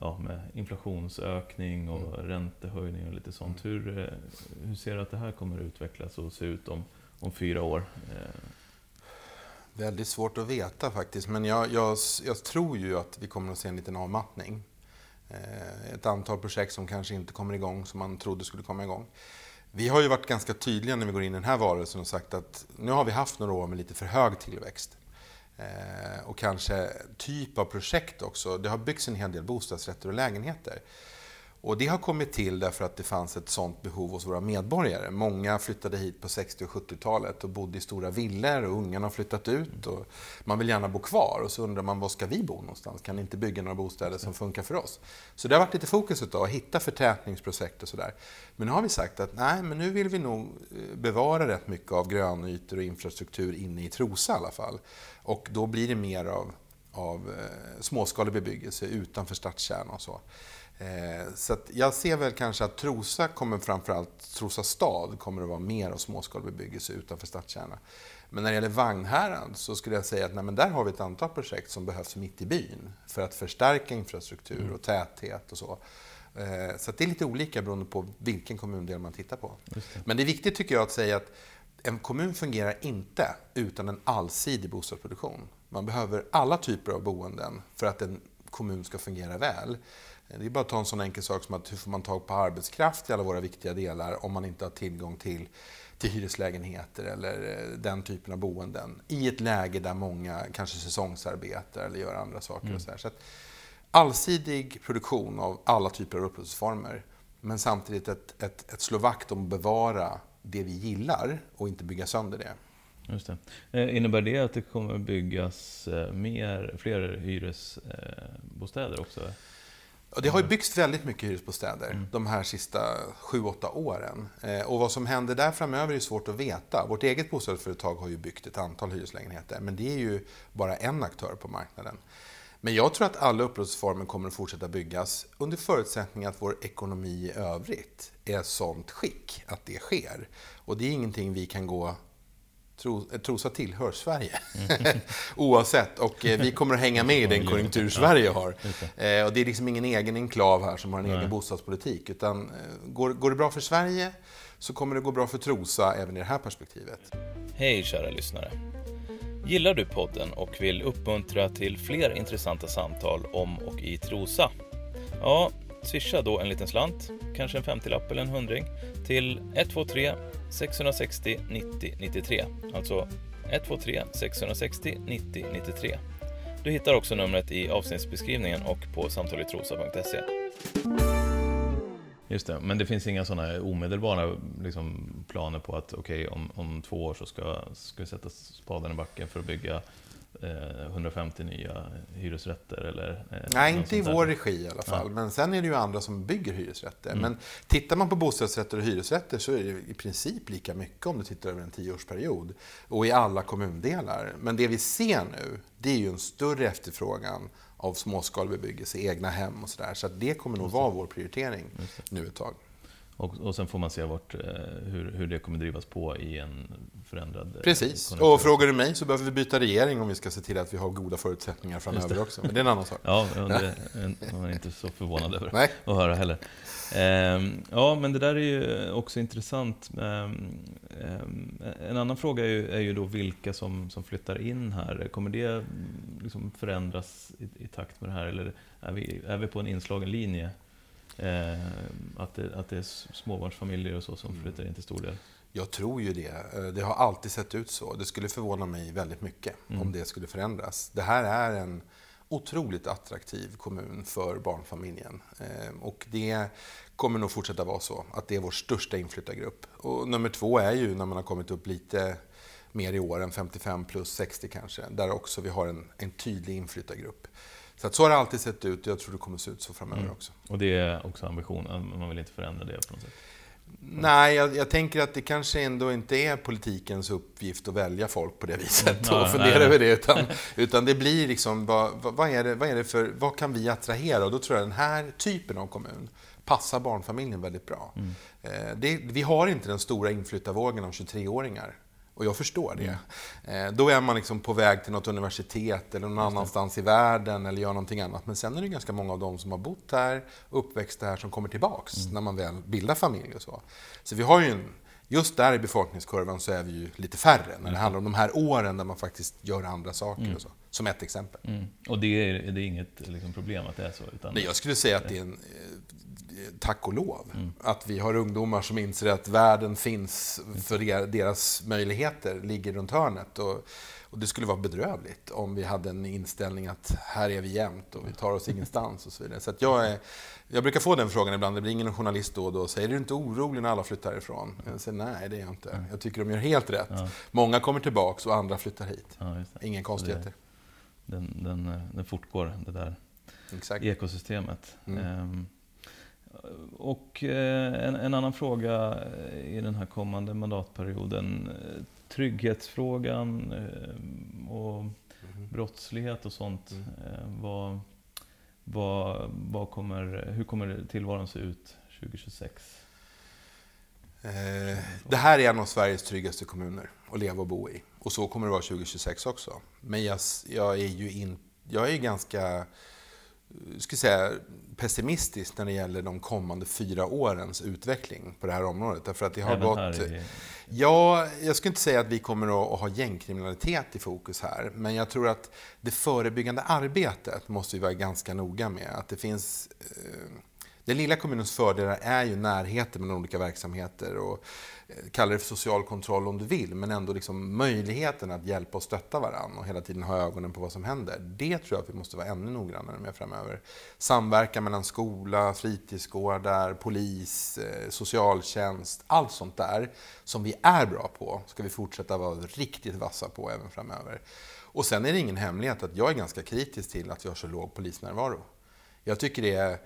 ja, med inflationsökning och mm. räntehöjning och lite sånt. Mm. Hur, eh, hur ser du att det här kommer att utvecklas och se ut om, om fyra år? Eh, Väldigt svårt att veta faktiskt, men jag, jag, jag, tror ju att vi kommer att se en liten avmattning. Eh, ett antal projekt som kanske inte kommer igång som man trodde skulle komma igång. Vi har ju varit ganska tydliga när vi går in i den här valrörelsen och sagt att nu har vi haft några år med lite för hög tillväxt. Eh, och kanske typ av projekt också. Det har byggts en hel del bostadsrätter och lägenheter. Och det har kommit till därför att det fanns ett sånt behov hos våra medborgare. Många flyttade hit på 60 och 70-talet och bodde i stora villor och ungarna har flyttat ut. Och man vill gärna bo kvar och så undrar man var ska vi bo någonstans? Kan ni inte bygga några bostäder som funkar för oss? Så det har varit lite fokus utav att hitta förtätningsprojekt och sådär. Men nu har vi sagt att nej, men nu vill vi nog eh, bevara rätt mycket av grönytor och infrastruktur inne i Trosa i alla fall. Och då blir det mer av, av eh, småskalig bebyggelse utanför stadskärnan och så. Eh, så jag ser väl kanske att Trosa kommer framförallt, Trosa stad kommer att vara mer av småskalig bebyggelse utanför stadskärnan. Men när det gäller Vagnhärad så skulle jag säga att nej, där har vi ett antal projekt som behövs mitt i byn för att förstärka infrastruktur mm. och täthet och så. Eh, så det är lite olika beroende på vilken kommundel man tittar på. Det. Men det är viktigt tycker jag att säga att en kommun fungerar inte utan en allsidig bostadsproduktion. Man behöver alla typer av boenden för att en kommun ska fungera väl. Det är bara att ta en sån enkel sak som att hur får man tag på arbetskraft i alla våra viktiga delar om man inte har tillgång till, till hyreslägenheter eller eh, den typen av boenden i ett läge där många kanske säsongsarbetar eller gör andra saker. Mm. Och så, så allsidig produktion av alla typer av upplåtelseformer men samtidigt ett, ett, ett slå vakt om att bevara det vi gillar och inte bygga sönder det. Just det. Eh, innebär det att det kommer byggas eh, mer, fler hyresbostäder också? Det har ju byggts väldigt mycket hyresbostäder mm. de här sista 7-8 åren. Eh, och vad som händer där framöver är svårt att veta. Vårt eget bostadsföretag har ju byggt ett antal hyreslägenheter, men det är ju bara en aktör på marknaden. Men jag tror att alla upplåtelseformer kommer att fortsätta byggas under förutsättning att vår ekonomi i övrigt är sånt skick att det sker. Och det är ingenting vi kan gå Trosa tillhör Sverige. Mm. Oavsett. Och eh, vi kommer att hänga med i den konjunktur Sverige har. Eh, och det är liksom ingen egen enklav här som har en Nej. egen bostadspolitik. Utan eh, går, går det bra för Sverige så kommer det gå bra för Trosa även i det här perspektivet. Hej kära lyssnare. Gillar du podden och vill uppmuntra till fler intressanta samtal om och i Trosa? Ja, swisha då en liten slant, kanske en 50-lapp eller en hundring, till 123 660 90 93. Alltså 123 660 90 93. Du hittar också numret i avsnittsbeskrivningen och på samtalitrosa.se. Just det, men det finns inga sådana omedelbara liksom, planer på att okej, okay, om, om två år så ska, ska vi sätta spaden i backen för att bygga 150 nya hyresrätter eller? Nej, inte i vår regi i alla fall. Ja. Men sen är det ju andra som bygger hyresrätter. Mm. Men tittar man på bostadsrätter och hyresrätter så är det i princip lika mycket om du tittar över en tioårsperiod. Och i alla kommundelar. Men det vi ser nu, det är ju en större efterfrågan av småskalig bebyggelse, egna hem och sådär. Så att det kommer nog vara vår prioritering nu ett tag. Och, och sen får man se vart, eh, hur, hur det kommer drivas på i en förändrad eh, Precis, och frågar du mig så behöver vi byta regering om vi ska se till att vi har goda förutsättningar framöver också. Men det är en annan sak. Ja, det är man inte så förvånad över Nej. att höra heller. Ehm, ja, men det där är ju också intressant. Ehm, ehm, en annan fråga är ju, är ju då vilka som, som flyttar in här. Kommer det liksom förändras i, i takt med det här, eller är vi, är vi på en inslagen linje? Eh, att, det, att det är småbarnsfamiljer och så som mm. flyttar in till stor del. Jag tror ju det. Eh, det har alltid sett ut så. Det skulle förvåna mig väldigt mycket mm. om det skulle förändras. Det här är en otroligt attraktiv kommun för barnfamiljen. Eh, och det kommer nog fortsätta vara så, att det är vår största inflyttargrupp. Och nummer två är ju när man har kommit upp lite mer i åren, 55 plus 60 kanske, där också vi har en, en tydlig inflyttargrupp. Så att så har det alltid sett ut och jag tror det kommer se ut så framöver mm. också. Och det är också ambitionen, man vill inte förändra det på något sätt? Nej, jag, jag, tänker att det kanske ändå inte är politikens uppgift att välja folk på det viset och fundera över det. Utan, utan det blir liksom, vad, vad, är det, vad är det för, vad kan vi attrahera? Och då tror jag den här typen av kommun passar barnfamiljen väldigt bra. Mm. Eh, det, vi har inte den stora inflyttarvågen av 23-åringar och jag förstår det. Mm. Då är man liksom på väg till något universitet eller någon annanstans i världen eller gör någonting annat. Men sen är det ganska många av dem som har bott här, uppväxt här, som kommer tillbaks mm. när man väl bildar familj och så. Så vi har ju en, just där i befolkningskurvan så är vi ju lite färre när det mm. handlar om de här åren där man faktiskt gör andra saker mm. och så. Som ett exempel. Mm. Och det är, det är inget liksom, problem att det är så? Utan Nej, jag skulle säga att det är en tack och lov. Mm. Att vi har ungdomar som inser att världen finns för deras möjligheter, ligger runt hörnet. Och, och det skulle vara bedrövligt om vi hade en inställning att här är vi jämt och vi tar oss ingenstans och så vidare. Så jag, är, jag brukar få den frågan ibland, det blir ingen journalist då och då och säger är du inte orolig när alla flyttar ifrån? Jag säger nej, det är jag inte. Jag tycker de gör helt rätt. Ja. Många kommer tillbaks och andra flyttar hit. Ja, Ingen konstigheter. Den, den, den fortgår, det där Exakt. ekosystemet. Mm. Um, och eh, en, en, annan fråga i den här kommande mandatperioden. Eh, trygghetsfrågan eh, och mm. brottslighet och sånt. Mm. Vad, vad, vad kommer, hur kommer tillvaron se ut 2026? Det här är en av Sveriges tryggaste kommuner att leva och bo i. Och så kommer det vara 2026 också. Men jag, jag är ju in, jag är ganska ska säga, pessimistisk när det gäller de kommande fyra årens utveckling på det här området. Därför att det har Även gått... I... Ja, jag skulle inte säga att vi kommer att ha gängkriminalitet i fokus här, men jag tror att det förebyggande arbetet måste vi vara ganska noga med. Att det finns... Eh, den lilla kommunens fördelar är ju närheten mellan olika verksamheter och kalla det för social kontroll om du vill, men ändå liksom möjligheten att hjälpa och stötta varandra och hela tiden ha ögonen på vad som händer. Det tror jag att vi måste vara ännu noggrannare med framöver. Samverkan mellan skola, fritidsgårdar, polis, eh, socialtjänst, allt sånt där som vi är bra på ska vi fortsätta vara riktigt vassa på även framöver. Och sen är det ingen hemlighet att jag är ganska kritisk till att vi har så låg polisnärvaro. Jag tycker det är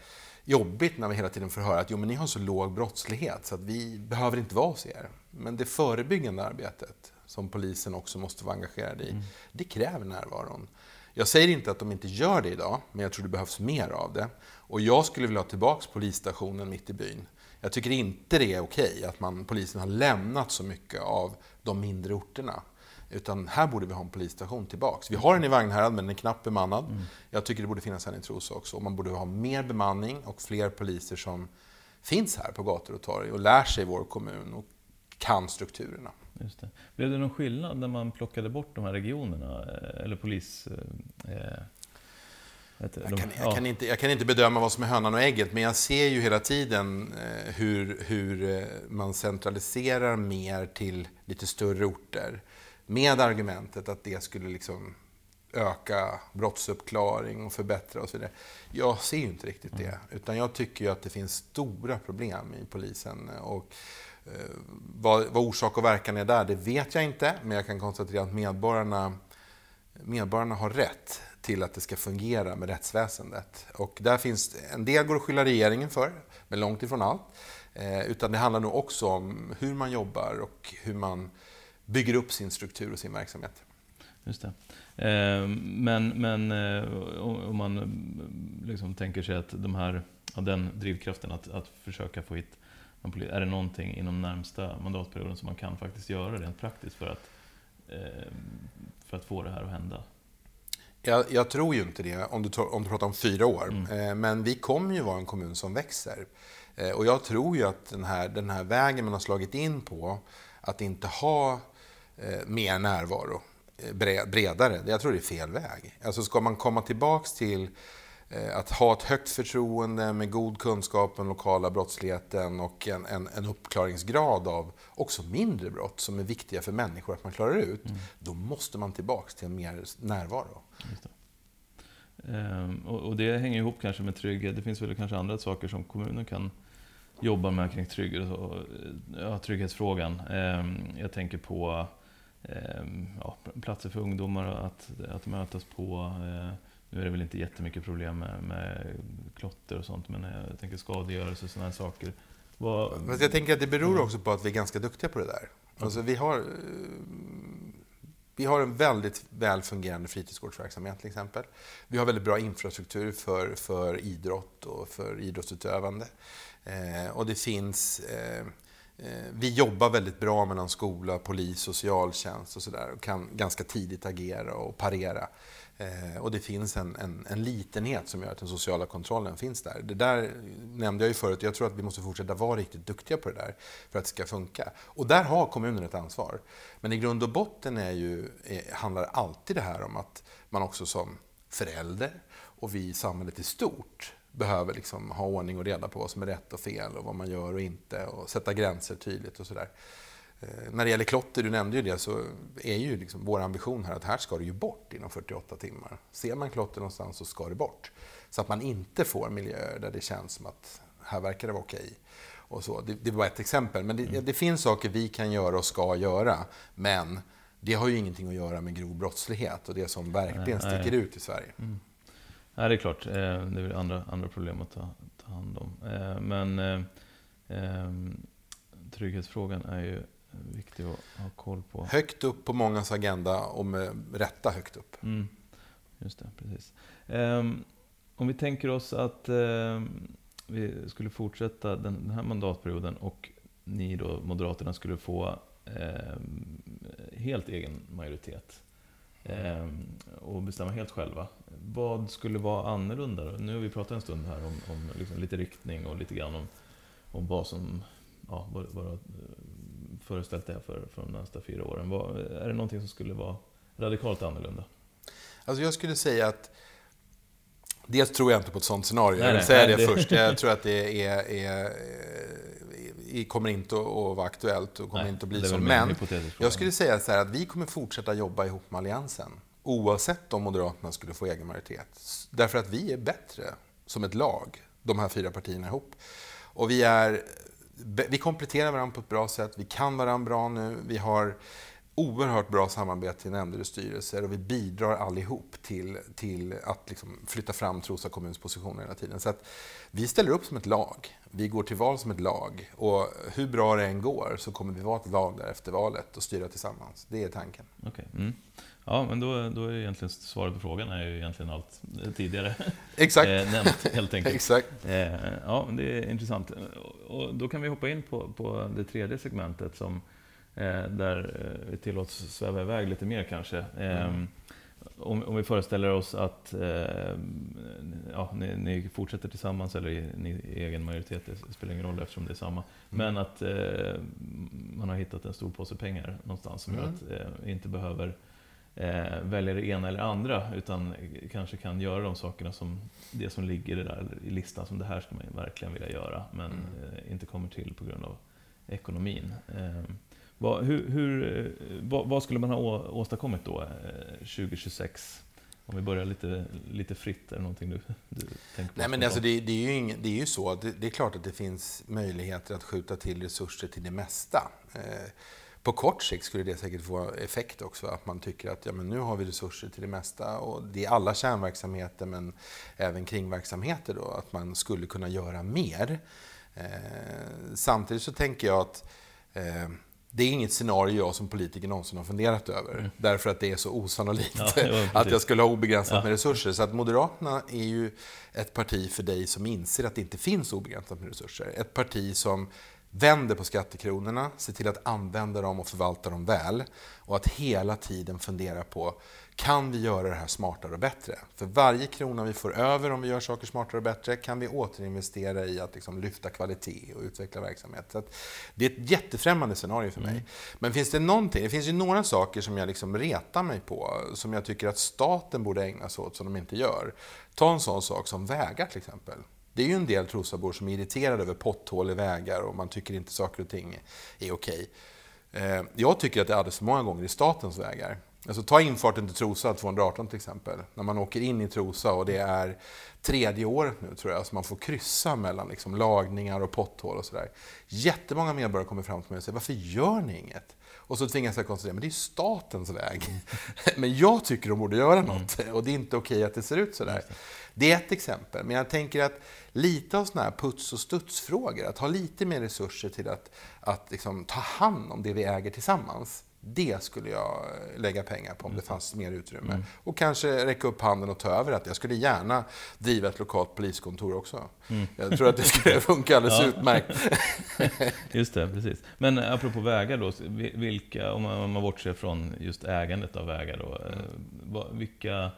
jobbigt när vi hela tiden får höra att jo, men ni har så låg brottslighet så att vi behöver inte vara hos er. Men det förebyggande arbetet som polisen också måste vara engagerad i, mm. det kräver närvaron. Jag säger inte att de inte gör det idag, men jag tror det behövs mer av det. Och jag skulle vilja ha tillbaka polisstationen mitt i byn. Jag tycker inte det är okej att man, polisen har lämnat så mycket av de mindre orterna. Utan här borde vi ha en polisstation tillbaks. Vi har den i Vagnhärad men den är knappt bemannad. Mm. Jag tycker det borde finnas en i Trosa också. Och man borde ha mer bemanning och fler poliser som finns här på gator och torg och lär sig vår kommun och kan strukturerna. Just det. Blev det någon skillnad när man plockade bort de här regionerna? Eh, eller polis... Eh, jag kan, jag, kan inte, jag kan, inte, bedöma vad som är hönan och ägget, men jag ser ju hela tiden eh, hur, hur man centraliserar mer till lite större orter med argumentet att det skulle liksom öka brottsuppklaring och förbättra och så vidare. Jag ser ju inte riktigt det, utan jag tycker ju att det finns stora problem i polisen. Och, eh, vad, vad orsak och verkan är där, det vet jag inte, men jag kan konstatera att medborgarna medborgarna har rätt till att det ska fungera med rättsväsendet. Och där finns en del går att skylla regeringen för, men långt ifrån allt. Eh, utan det handlar nog också om hur man jobbar och hur man bygger upp sin struktur och sin verksamhet. Just det. Eh, men, men eh, om man liksom tänker sig att de här, den drivkraften att, att försöka få hit är det någonting inom närmsta mandatperioden som man kan faktiskt göra rent praktiskt för att, för att få det här att hända? Jag, jag, tror ju inte det, om du, om du pratar om fyra år. Mm. Men vi kommer ju vara en kommun som växer. Och jag tror ju att den här, den här vägen man har slagit in på, att inte ha mer närvaro, bredare. Jag tror det är fel väg. Alltså ska man komma tillbaks till eh, att ha ett högt förtroende med god kunskap om lokala brottsligheten och en, en, en, uppklaringsgrad av också mindre brott som är viktiga för människor att man klarar ut. Mm. Då måste man tillbaks till en mer närvaro. Ehm, och, och, det hänger ihop kanske med trygghet. Det finns väl kanske andra saker som kommunen kan jobba med kring trygghet, ja, trygghetsfrågan. Ehm, jag tänker på Ehm, ja, platser för ungdomar att, att mötas på. Eh, nu är det väl inte jättemycket problem med, med klotter och sånt, men eh, jag tänker skadegörelse och sådana här saker. Vad... jag tänker att det beror också på att vi är ganska duktiga på det där. Alltså vi, har, eh, vi har en väldigt väl fungerande fritidsgårdsverksamhet till exempel. Vi har väldigt bra infrastruktur för, för idrott och för idrottsutövande. Eh, och det finns Eh, Eh, vi jobbar väldigt bra mellan skola, polis, socialtjänst och sådär och kan ganska tidigt agera och parera. Eh, och det finns en, en, en, litenhet som gör att den sociala kontrollen finns där. Det där nämnde jag ju förut, jag tror att vi måste fortsätta vara riktigt duktiga på det där för att det ska funka. Och där har kommunen ett ansvar. Men i grund och botten är ju, är, handlar alltid det här om att man också som förälder och vi i samhället i stort behöver liksom ha ordning och reda på vad som är rätt och fel och vad man gör och inte och sätta gränser tydligt och sådär. Eh, när det gäller klotter, du nämnde ju det, så är ju liksom vår ambition här att här ska det ju bort inom 48 timmar. Ser man klotter någonstans så ska det bort. Så att man inte får miljöer där det känns som att här verkar det vara okej. Och så. Det, det var ett exempel, men det, mm. det, finns saker vi kan göra och ska göra. Men det har ju ingenting att göra med grov brottslighet och det som verkligen nej, sticker nej. ut i Sverige. Mm. Nej, det är klart. Eh, det är andra, andra problem att ta, ta hand om. Eh, men eh, ehm, trygghetsfrågan är ju viktig att ha koll på. Högt upp på mångas agenda och med rätta högt upp. Mm. Just det, precis. Ehm, om vi tänker oss att ehm, vi skulle fortsätta den här mandatperioden och ni då, Moderaterna, skulle få helt egen majoritet och bestämma helt själva vad skulle vara annorlunda? Då? Nu har vi pratat en stund här om, om liksom lite riktning och lite grann om, om vad som ja, vad, vad föreställt är för, för de nästa fyra åren. Vad, är det någonting som skulle vara radikalt annorlunda? Alltså jag skulle säga att Dels tror jag inte på ett sånt scenario. Nej, jag vill säga nej, det, det, först. Jag tror att det är, är, är kommer inte att vara aktuellt och kommer nej, inte att bli så. Men jag skulle säga så här att vi kommer fortsätta jobba ihop med Alliansen oavsett om Moderaterna skulle få egen majoritet. Därför att vi är bättre som ett lag, de här fyra partierna ihop. Och vi, är, vi kompletterar varandra på ett bra sätt, vi kan varandra bra nu, vi har oerhört bra samarbete i nämnder och styrelser och vi bidrar allihop till, till att liksom flytta fram Trosa kommuns positioner hela tiden. Så att vi ställer upp som ett lag. Vi går till val som ett lag. Och hur bra det än går så kommer vi vara ett lag där efter valet och styra tillsammans. Det är tanken. Okay. Mm. Ja, men då, då är egentligen svaret på frågan är ju egentligen allt tidigare Exakt. eh, nämnt, helt enkelt. Exakt. Eh, ja, det är intressant. Och då kan vi hoppa in på, på det tredje segmentet som, eh, där eh, vi tillåts sväva iväg lite mer kanske. Mm. Om, om, vi föreställer oss att ja, ni, ni, fortsätter tillsammans eller i, ni, i egen majoritet, det spelar ingen roll eftersom det är samma. Mm. Men att man har hittat en stor påse pengar någonstans som mm. gör att eh, inte behöver eh, välja det ena eller andra, utan kanske kan göra de sakerna som det som ligger där i listan, som det här ska man verkligen vilja göra, men mm. eh, inte kommer till på grund av ekonomin. Eh, vad, hur, hur, eh, vad, vad, skulle man ha åstadkommit då 2026? Eh, Om vi börjar lite, lite fritt, är det någonting du, du tänker på? Nej, men alltså det, det, är ju ing, det är ju så, det, det, är klart att det finns möjligheter att skjuta till resurser till det mesta. Eh, på kort sikt skulle det säkert få effekt också, att man tycker att ja, men nu har vi resurser till det mesta och det är alla kärnverksamheter men även kringverksamheter då, att man skulle kunna göra mer. Eh, samtidigt så tänker jag att eh, det är inget scenario jag som politiker någonsin har funderat över. Mm. Därför att det är så osannolikt ja, att jag skulle ha obegränsat ja. med resurser. Så att Moderaterna är ju ett parti för dig som inser att det inte finns obegränsat med resurser. Ett parti som vänder på skattekronorna, ser till att använda dem och förvalta dem väl. Och att hela tiden fundera på, kan vi göra det här smartare och bättre? För varje krona vi får över om vi gör saker smartare och bättre kan vi återinvestera i att liksom lyfta kvalitet och utveckla verksamhet. Så det är ett jättefrämmande scenario för mig. Mm. Men finns det någonting, det finns ju några saker som jag liksom retar mig på, som jag tycker att staten borde ägna sig åt som de inte gör. Ta en sån sak som vägar till exempel. Det är ju en del Trosabor som är irriterade över potthål i vägar och man tycker inte saker och ting är okej. Eh, jag tycker att det är alldeles för många gånger i statens vägar. Alltså ta infarten till Trosa, 218 till exempel. När man åker in i Trosa och det är tredje året nu tror jag, så man får kryssa mellan liksom lagningar och potthål och sådär. Jättemånga medborgare kommer fram till mig och säger, varför gör ni inget? Och så tvingas jag konstatera, men det är statens väg. men jag tycker de borde göra något mm. och det är inte okej att det ser ut sådär. Det är ett exempel, men jag tänker att lite av sådana här puts och studsfrågor, att ha lite mer resurser till att, att liksom ta hand om det vi äger tillsammans. Det skulle jag lägga pengar på om det mm. fanns mer utrymme. Mm. Och kanske räcka upp handen och ta över det. Jag skulle gärna driva ett lokalt poliskontor också. Mm. Jag tror att det skulle funka alldeles ja. utmärkt. just det, precis. Men apropå vägar då, vilka, om man, bortser från just ägandet av vägar då, mm. vilka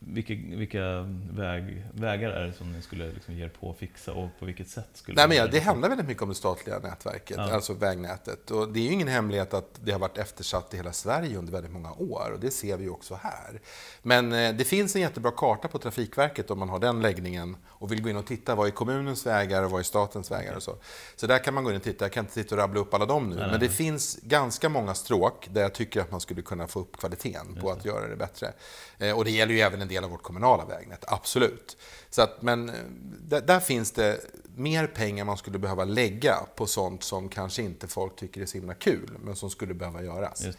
vilka, vilka väg, vägar är det som ni skulle liksom ge er på att fixa och på vilket sätt? Skulle Nej, men ja, det handlar väldigt mycket om det statliga nätverket, ja. alltså vägnätet. Och det är ju ingen hemlighet att det har varit eftersatt i hela Sverige under väldigt många år och det ser vi också här. Men eh, det finns en jättebra karta på Trafikverket om man har den läggningen och vill gå in och titta vad är kommunens vägar och vad är statens vägar och så. Så där kan man gå in och titta. Jag kan inte sitta och rabbla upp alla dem nu, nej, men det finns ganska många stråk där jag tycker att man skulle kunna få upp kvaliteten på att göra det bättre. Eh, och det gäller ju även en del av vårt kommunala vägnät, absolut. Så att, men eh, där, där, finns det mer pengar man skulle behöva lägga på sånt som kanske inte folk tycker är så himla kul, men som skulle behöva göras. Mm.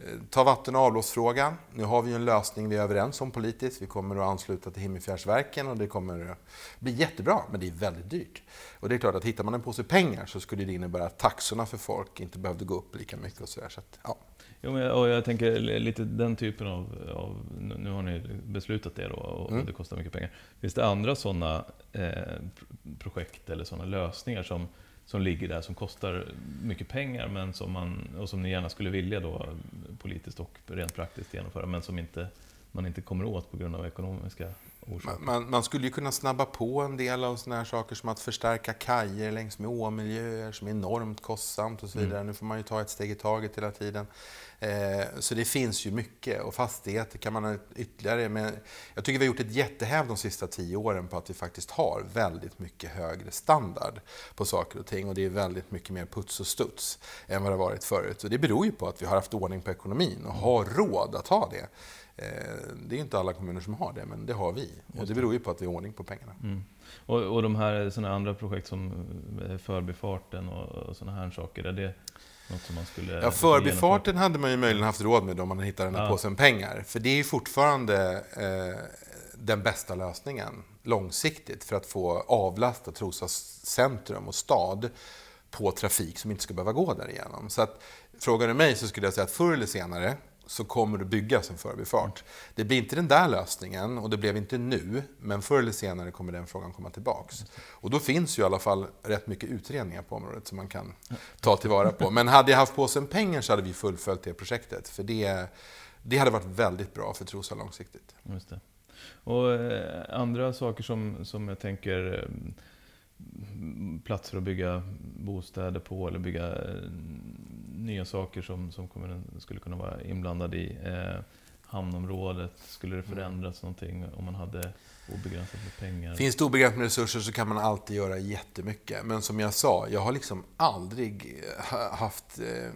Eh, ta vatten och avloppsfrågan. Nu har vi en lösning vi är överens om politiskt. Vi kommer att ansluta till Himmelfjärdsverken och det kommer att bli jättebra, men det är väldigt dyrt. Och det är klart att hittar man en påse pengar så skulle det innebära att taxorna för folk inte behövde gå upp lika mycket och sådär. Så att, ja. Jo, och jag tänker lite den typen av, av nu har ni beslutat det då och mm. det kostar mycket pengar. Finns det andra sådana eh, projekt eller sådana lösningar som, som ligger där som kostar mycket pengar men som man, och som ni gärna skulle vilja då politiskt och rent praktiskt genomföra men som inte, man inte kommer åt på grund av ekonomiska man, man, skulle ju kunna snabba på en del av sådana här saker som att förstärka kajer längs med åmiljöer som är enormt kostsamt och så vidare. Mm. Nu får man ju ta ett steg i taget hela tiden. Eh, så det finns ju mycket och fastigheter kan man ha ytterligare. Men jag tycker vi har gjort ett jättehäv de sista tio åren på att vi faktiskt har väldigt mycket högre standard på saker och ting och det är väldigt mycket mer puts och studs än vad det har varit förut. Och det beror ju på att vi har haft ordning på ekonomin och har råd att ha det. Eh, det är inte alla kommuner som har det, men det har vi. Och det beror ju på att vi har ordning på pengarna. Mm. Och, och de här såna andra projekt som eh, Förbifarten och, och sådana här saker, är det något som man skulle... Ja, Förbifarten hade man ju möjligen haft råd med om man hittade den här ja. påsen pengar. För det är ju fortfarande eh, den bästa lösningen långsiktigt för att få avlasta Trosas centrum och stad på trafik som inte ska behöva gå därigenom. Så att, frågar du mig så skulle jag säga att förr eller senare så kommer det byggas en förbifart. Det blir inte den där lösningen och det blev inte nu, men förr eller senare kommer den frågan komma tillbaks. Och då finns ju i alla fall rätt mycket utredningar på området som man kan ta tillvara på. Men hade jag haft påsen pengar så hade vi fullföljt det projektet, för det, det hade varit väldigt bra för Trosa långsiktigt. Just det. Och eh, andra saker som, som jag tänker eh, platser att bygga bostäder på eller bygga eh, nya saker som, som kommunen skulle kunna vara inblandad i. Eh, hamnområdet, skulle det mm. förändras mm. någonting om man hade obegränsat med pengar? Finns det obegränsat med resurser så kan man alltid göra jättemycket. Men som jag sa, jag har liksom aldrig eh, haft eh,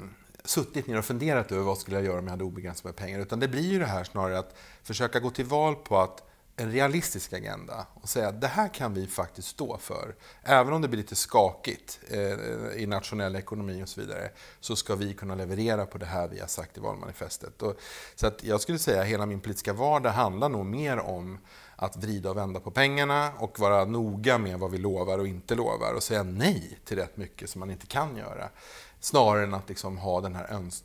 suttit ner och funderat över vad skulle jag göra om jag hade obegränsat med pengar. Utan det blir ju det här snarare att försöka gå till val på att en realistisk agenda och säga att det här kan vi faktiskt stå för. Även om det blir lite skakigt eh, i nationell ekonomi och så vidare, så ska vi kunna leverera på det här vi har sagt i valmanifestet. Och, så att jag skulle säga att hela min politiska vardag handlar nog mer om att vrida och vända på pengarna och vara noga med vad vi lovar och inte lovar och säga nej till rätt mycket som man inte kan göra. Snarare än att liksom ha den här öns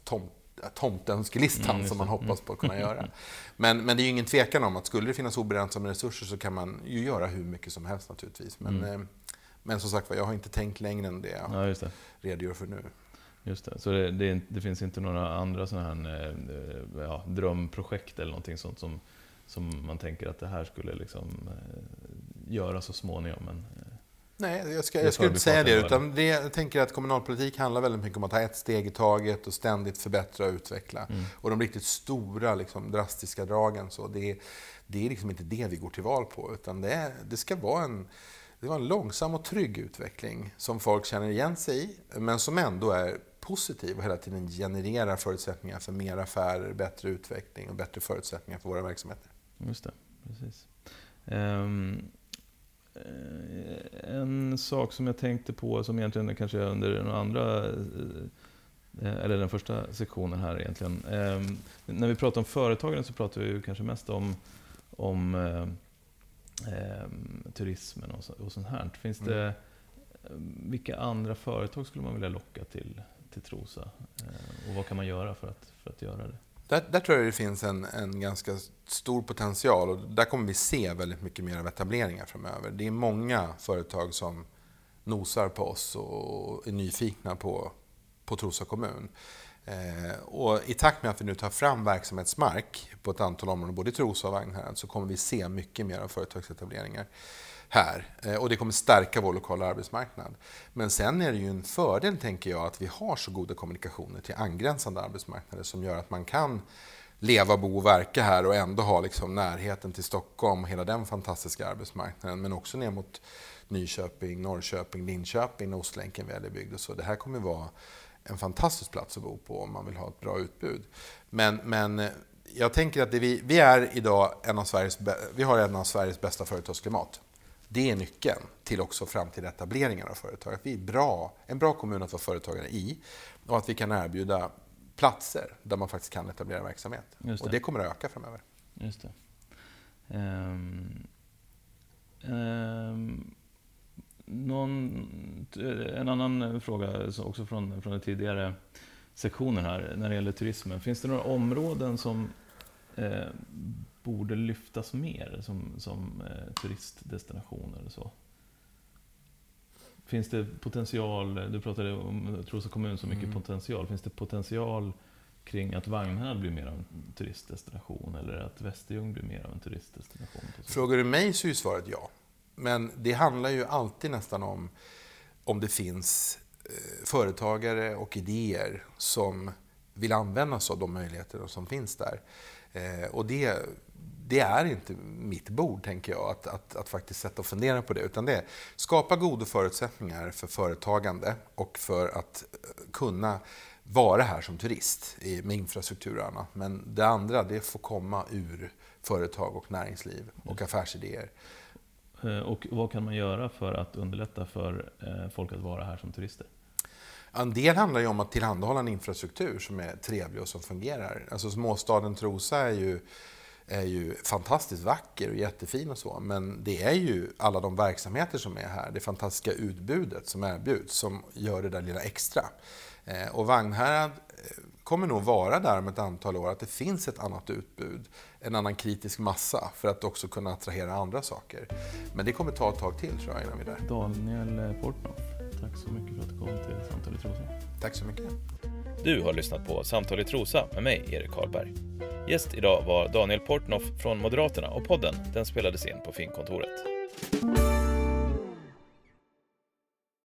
tomtönskelistan mm, som man hoppas på att kunna göra. Men, men det är ju ingen tvekan om att skulle det finnas obegränsade resurser så kan man ju göra hur mycket som helst naturligtvis. Men, mm. eh, men som sagt jag har inte tänkt längre än det jag ja, det. redogör för nu. Just det, så det, det, det finns inte några andra sådana här eh, ja, drömprojekt eller någonting sånt som, som man tänker att det här skulle liksom eh, göra så småningom? Men, eh, Nej, jag, ska, jag skulle inte säga det. Utan det, jag tänker att kommunalpolitik handlar väldigt mycket om att ta ett steg i taget och ständigt förbättra och utveckla. Mm. Och de riktigt stora, liksom, drastiska dragen, så det, det är liksom inte det vi går till val på. Utan det, är, det ska vara en, det var en långsam och trygg utveckling som folk känner igen sig i, men som ändå är positiv och hela tiden genererar förutsättningar för mer affärer, bättre utveckling och bättre förutsättningar för våra verksamheter. Just det, precis. Um... Eh, en sak som jag tänkte på, som egentligen kanske är under den andra eh, eller den första sektionen här egentligen. När vi pratar om företagande så pratar vi kanske mest om, om eh, turismen och, och sånt här. Finns mm. det, vilka andra företag skulle man vilja locka till, till Trosa? och vad kan man göra för att, för att göra det? Där, där, tror jag det finns en, en ganska stor potential och där kommer vi se väldigt mycket mer av etableringar framöver. Det är många företag som nosar på oss och är nyfikna på, på Trosa kommun. Eh, och I takt med att vi nu tar fram verksamhetsmark på ett antal områden, både i Trosa och Vagnhärad, så kommer vi se mycket mer av företagsetableringar här. Eh, och det kommer stärka vår lokala arbetsmarknad. Men sen är det ju en fördel, tänker jag, att vi har så goda kommunikationer till angränsande arbetsmarknader som gör att man kan leva, bo och verka här och ändå ha liksom närheten till Stockholm och hela den fantastiska arbetsmarknaden. Men också ner mot Nyköping, Norrköping, Linköping när Ostlänken väl är byggd. Och så. Det här kommer vara en fantastisk plats att bo på om man vill ha ett bra utbud. Men, men eh, jag tänker att vi, vi, är idag en av Sveriges, vi har en av Sveriges bästa företagsklimat. Det är nyckeln till också framtida etableringar av företag. Att vi är bra, en bra kommun att vara företagare i och att vi kan erbjuda platser där man faktiskt kan etablera verksamhet. Det. Och det kommer att öka framöver. Just det. Um, um, någon, en annan fråga också från, från den tidigare sektionen här när det gäller turismen. Finns det några områden som eh, borde lyftas mer som, som eh, turistdestination eller så? Finns det potential, du pratade om Trosa kommun så mycket mm. potential, finns det potential kring att Vagnhärad blir mer av en turistdestination eller att Västerljung blir mer av en turistdestination? Frågar du mig så är svaret ja. Men det handlar ju alltid nästan om om det finns eh, företagare och idéer som vill använda sig av de möjligheter som finns där. Eh, och det det är inte mitt bord, tänker jag, att, att, att faktiskt sätta och fundera på det. Utan det är skapa goda förutsättningar för företagande och för att eh, kunna vara här som turist med infrastruktur och annat. Men det andra, det får komma ur företag och näringsliv och affärsidéer. Eh, och vad kan man göra för att underlätta för eh, folk att vara här som turister? En del handlar ju om att tillhandahålla en infrastruktur som är trevlig och som fungerar. Alltså småstaden Trosa är ju är ju fantastiskt vacker och jättefin och så. Men det är ju alla de verksamheter som är här, det fantastiska utbudet som erbjuds, som gör det där lilla extra. Eh, och Vagnhärad eh, kommer nog vara där om ett antal år, att det finns ett annat utbud, en annan kritisk massa för att också kunna attrahera andra saker. Men det kommer ta ett tag till tror jag innan vi är där. Daniel Portnoff, tack så mycket för att du kom till Samtal i Trosa. Tack så mycket. Du har lyssnat på Samtal i Trosa med mig, Erik Karlberg. Gäst idag var Daniel Portnoff från Moderaterna och podden den spelades in på Finkontoret.